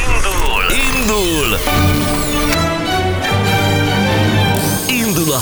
Indul! Indul!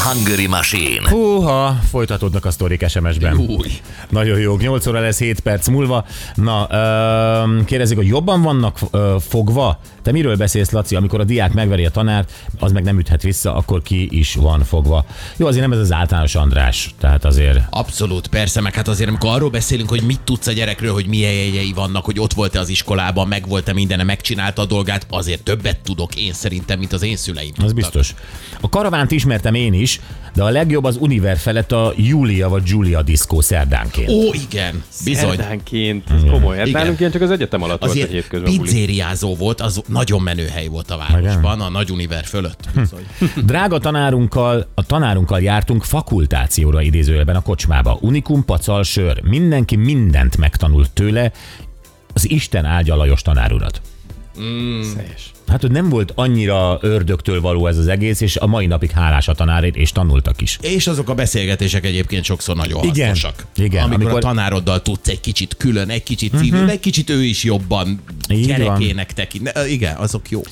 Hungary Machine! Húha, folytatódnak a sztorik SMS-ben. Új. Nagyon jó, 8 óra lesz 7 perc múlva. Na, öm, kérdezik, hogy jobban vannak ö, fogva? Te miről beszélsz, Laci, amikor a diák megveri a tanárt, az meg nem üthet vissza, akkor ki is van fogva. Jó, azért nem ez az általános András, tehát azért Abszolút, persze, meg hát azért, amikor arról beszélünk, hogy mit tudsz a gyerekről, hogy milyen jegyei vannak, hogy ott volt-e az iskolában, meg volt-e mindene, megcsinálta a dolgát, azért többet tudok én szerintem, mint az én szüleim. Az tudtak. biztos. A karavánt ismertem én is, de a legjobb az Univer felett a Júlia vagy Julia diszkó szerdánként. Ó, igen, bizony. Szerdánként, ez komoly. Hát Igen. nálunk ilyen csak az egyetem alatt volt a Azért hétközben pizzériázó volt, az nagyon menő hely volt a városban, a nagy univer fölött. Bizony. Drága tanárunkkal, a tanárunkkal jártunk fakultációra idézőjelben a kocsmába. Unikum, pacal, sör. Mindenki mindent megtanult tőle. Az Isten áldja Lajos Szejes. Hát, hogy nem volt annyira ördögtől való ez az egész, és a mai napig hálás a tanárért, és tanultak is. És azok a beszélgetések egyébként sokszor nagyon Igen. hasznosak. Igen, Amikor, amikor- a tanároddal tudsz egy kicsit külön, egy kicsit civil, egy kicsit ő is jobban Így gyerekének tekint. Igen, azok jók.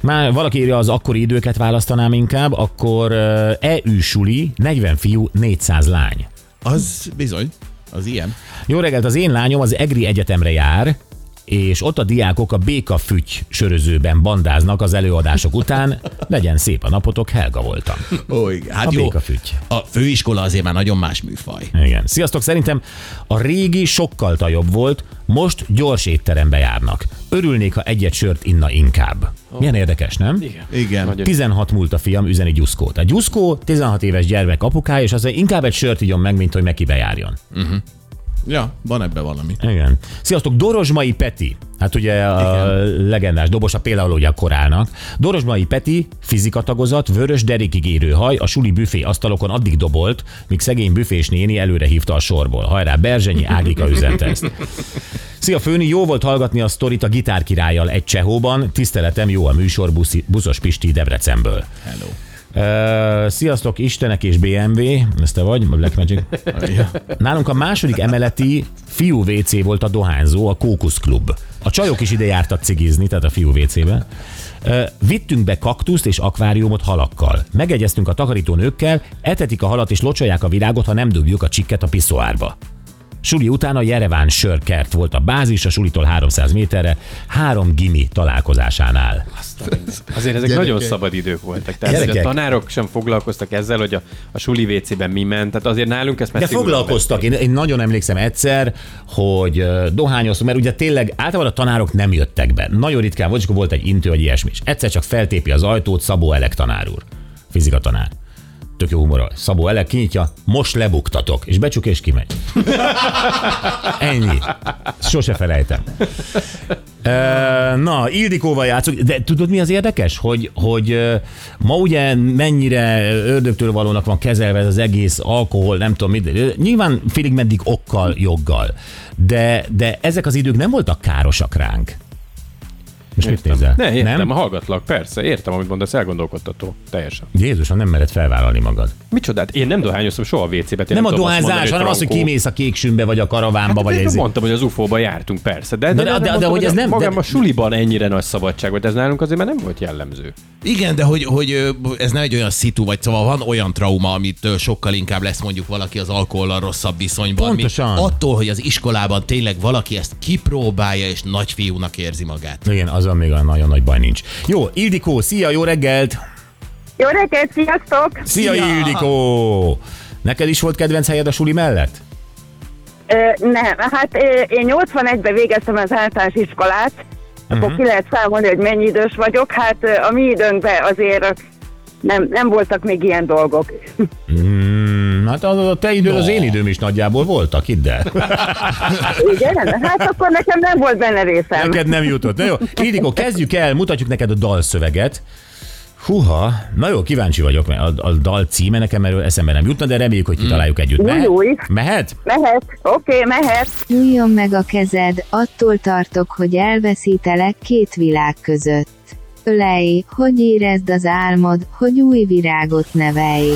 Már valaki írja az akkori időket választanám inkább, akkor EU suli, 40 fiú, 400 lány. Az bizony, az ilyen. Jó reggelt, az én lányom az EGRI Egyetemre jár, és ott a diákok a Béka Füty sörözőben bandáznak az előadások után. Legyen szép a napotok, Helga voltam. Ó, igen. Hát A jó. békafügy. A főiskola azért már nagyon más műfaj. Igen. Sziasztok, szerintem a régi sokkal jobb volt, most gyors étterembe járnak. Örülnék, ha egyet sört inna inkább. Milyen érdekes, nem? Igen. Igen. Nagyon 16 múlt a fiam, üzeni Gyuszkót. A Gyuszkó 16 éves gyermek apukája, és az inkább egy sört igyon meg, mint hogy neki bejárjon. Ja, van ebbe valami. Igen. Sziasztok, Dorozsmai Peti. Hát ugye a legendás dobosa például ugye a korálnak. Dorozsmai Peti, fizika tagozat, vörös derikig érő haj, a suli büfé asztalokon addig dobolt, míg szegény büfés néni előre hívta a sorból. Hajrá, Berzsenyi Ágika üzente ezt. Szia Főni, jó volt hallgatni a sztorit a gitárkirállyal egy csehóban. Tiszteletem, jó a műsor, buszi, buszos Pisti Debrecenből. Hello. Uh, sziasztok, Istenek és BMW, ez te vagy, Black Magic. Nálunk a második emeleti fiú WC volt a dohányzó, a Kókusz Klub. A csajok is ide jártak cigizni, tehát a fiú WC-be. Uh, vittünk be kaktuszt és akváriumot halakkal. Megegyeztünk a takarító nőkkel, etetik a halat és locsolják a virágot, ha nem dobjuk a csikket a piszoárba. Suli után a Jereván sörkert volt a bázis, a sulitól 300 méterre, három gimi találkozásánál. Azért ezek nagyon szabad idők voltak. Tehát Gyerekek. a tanárok sem foglalkoztak ezzel, hogy a, a suli WC-ben mi ment. Tehát azért nálunk ezt már De foglalkoztak. Én, én nagyon emlékszem egyszer, hogy dohányoztunk, mert ugye tényleg általában a tanárok nem jöttek be. Nagyon ritkán volt, és akkor volt egy intő, vagy ilyesmi. És egyszer csak feltépi az ajtót Szabó Elek tanár úr. Fizika tanár. Tök jó humor. Szabó Elek kinyitja, most lebuktatok, és becsuk és kimegy. Ennyi. Sose felejtem. Ö, Na, Ildikóval játszok, de tudod mi az érdekes? Hogy, hogy ma ugye mennyire ördögtől valónak van kezelve ez az egész alkohol, nem tudom mit, nyilván félig meddig okkal, joggal, de, de ezek az idők nem voltak károsak ránk. Most mit nézel? Ne, értem, nem? hallgatlak, persze, értem, amit mondasz, elgondolkodtató. Teljesen. Jézusom, nem mered felvállalni magad. Micsodát? Én nem dohányoztam soha a WC-be. Nem, a dohányzás, hanem az, hogy kimész a kéksümbe, vagy a karavánba, vagy Hát, ez. mondtam, hogy az UFO-ba jártunk, persze. De, de- de- de mondtam, hogy ez a- nem- de- a suliban ennyire nagy szabadság volt, ez nálunk azért már nem volt jellemző. Igen, de hogy, hogy ez nem egy olyan szitu, vagy szóval van olyan trauma, amit sokkal inkább lesz mondjuk valaki az alkohollal rosszabb viszonyban. Pontosan. Mint attól, hogy az iskolában tényleg valaki ezt kipróbálja, és nagyfiúnak érzi magát. Igen, azon még olyan nagyon nagy baj nincs. Jó, Ildikó, szia, jó reggelt! Jó reggelt, sziasztok! Szia, Szia! Ildikó! Neked is volt kedvenc helyed a suli mellett? Ö, nem, hát én 81-ben végeztem az általános iskolát, akkor Mhm. ki lehet számolni, hogy mennyi idős vagyok. Hát a mi időnkben azért nem, nem voltak még ilyen dolgok. Mm, hát az a te időd, az én időm is nagyjából voltak, hidd el. Igen? Hát akkor nekem nem volt benne részem. Neked nem jutott. Na jó, Ildikó, kezdjük el, mutatjuk neked a dalszöveget. Huha, na jó, kíváncsi vagyok, mert a, a dal címe nekem erről eszembe nem jutna, de reméljük, hogy kitaláljuk együtt. Mehet? Új, új. Mehet? Mehet, oké, okay, mehet. Nyújjon meg a kezed, attól tartok, hogy elveszítelek két világ között. Ölej, hogy érezd az álmod, hogy új virágot nevelj.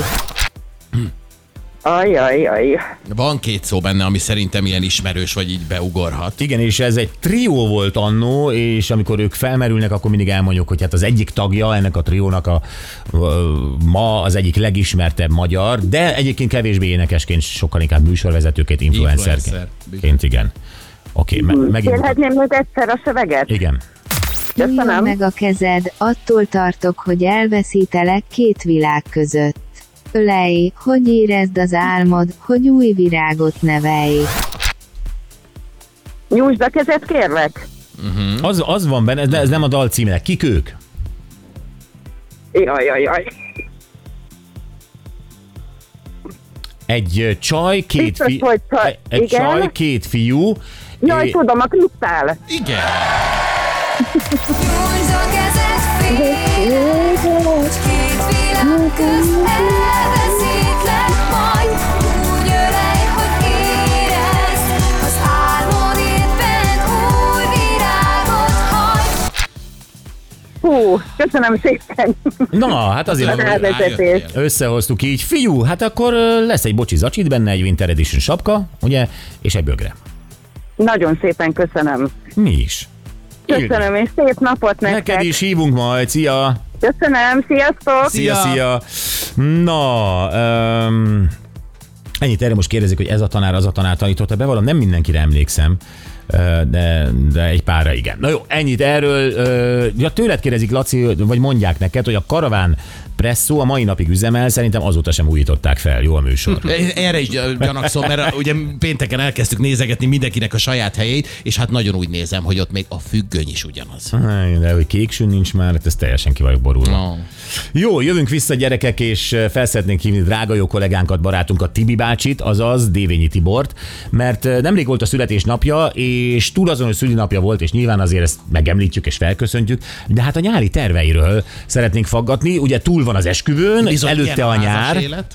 Ajajaj. Van két szó benne, ami szerintem ilyen ismerős, vagy így beugorhat. Igen, és ez egy trió volt annó, és amikor ők felmerülnek, akkor mindig elmondjuk, hogy hát az egyik tagja ennek a triónak a, ma az egyik legismertebb magyar, de egyébként kevésbé énekesként, sokkal inkább műsorvezetőként, influencerként. Influencer, igen. Oké, okay, me- megint. Kérhetném még egyszer a szöveget? Igen. Köszönöm. meg a kezed, attól tartok, hogy elveszítelek két világ között. Ölej, hogy érezd az álmod, hogy új virágot nevelj. Nyújtsd a kezed, kérlek. Az, az van benne, de ez nem a dal címe. Kik ők? Jajajaj. Egy ö, csaj, két Biztos, fiú. hogy csaj. Egy Igen? csaj, két fiú. Jaj, É- tudom, a kristál. Igen. Nyújtsd a kezed, félj, két világ közt Hú, köszönöm szépen. Na, hát azért A összehoztuk így. Fiú, hát akkor lesz egy bocsi zacsit benne, egy Winter Edition sapka, ugye, és egy bögre. Nagyon szépen köszönöm. Mi is. Köszönöm, és szép napot nektek. Neked is hívunk majd, szia! Köszönöm, sziasztok! Szia, Szia! Na, um, ennyit erre most kérdezik, hogy ez a tanár, az a tanár tanította. Bevallom, nem mindenkire emlékszem, de, de egy párra igen. Na jó, ennyit erről. Ja, tőled kérdezik, Laci, vagy mondják neked, hogy a karaván presszó a mai napig üzemel, szerintem azóta sem újították fel. Jó a műsor. Erre is gyanakszom, mert ugye pénteken elkezdtük nézegetni mindenkinek a saját helyét, és hát nagyon úgy nézem, hogy ott még a függöny is ugyanaz. De hogy kéksün nincs már, hát ez teljesen ki vagyok borulva. No. Jó, jövünk vissza gyerekek, és fel szeretnénk hívni drága jó kollégánkat, barátunkat, Tibi bácsit, azaz Dévényi Tibort, mert nemrég volt a születésnapja, és túl azon, hogy szülinapja volt, és nyilván azért ezt megemlítjük és felköszöntjük, de hát a nyári terveiről szeretnénk faggatni, ugye túl van az esküvőn, Bizony, előtte a nyár. Élet?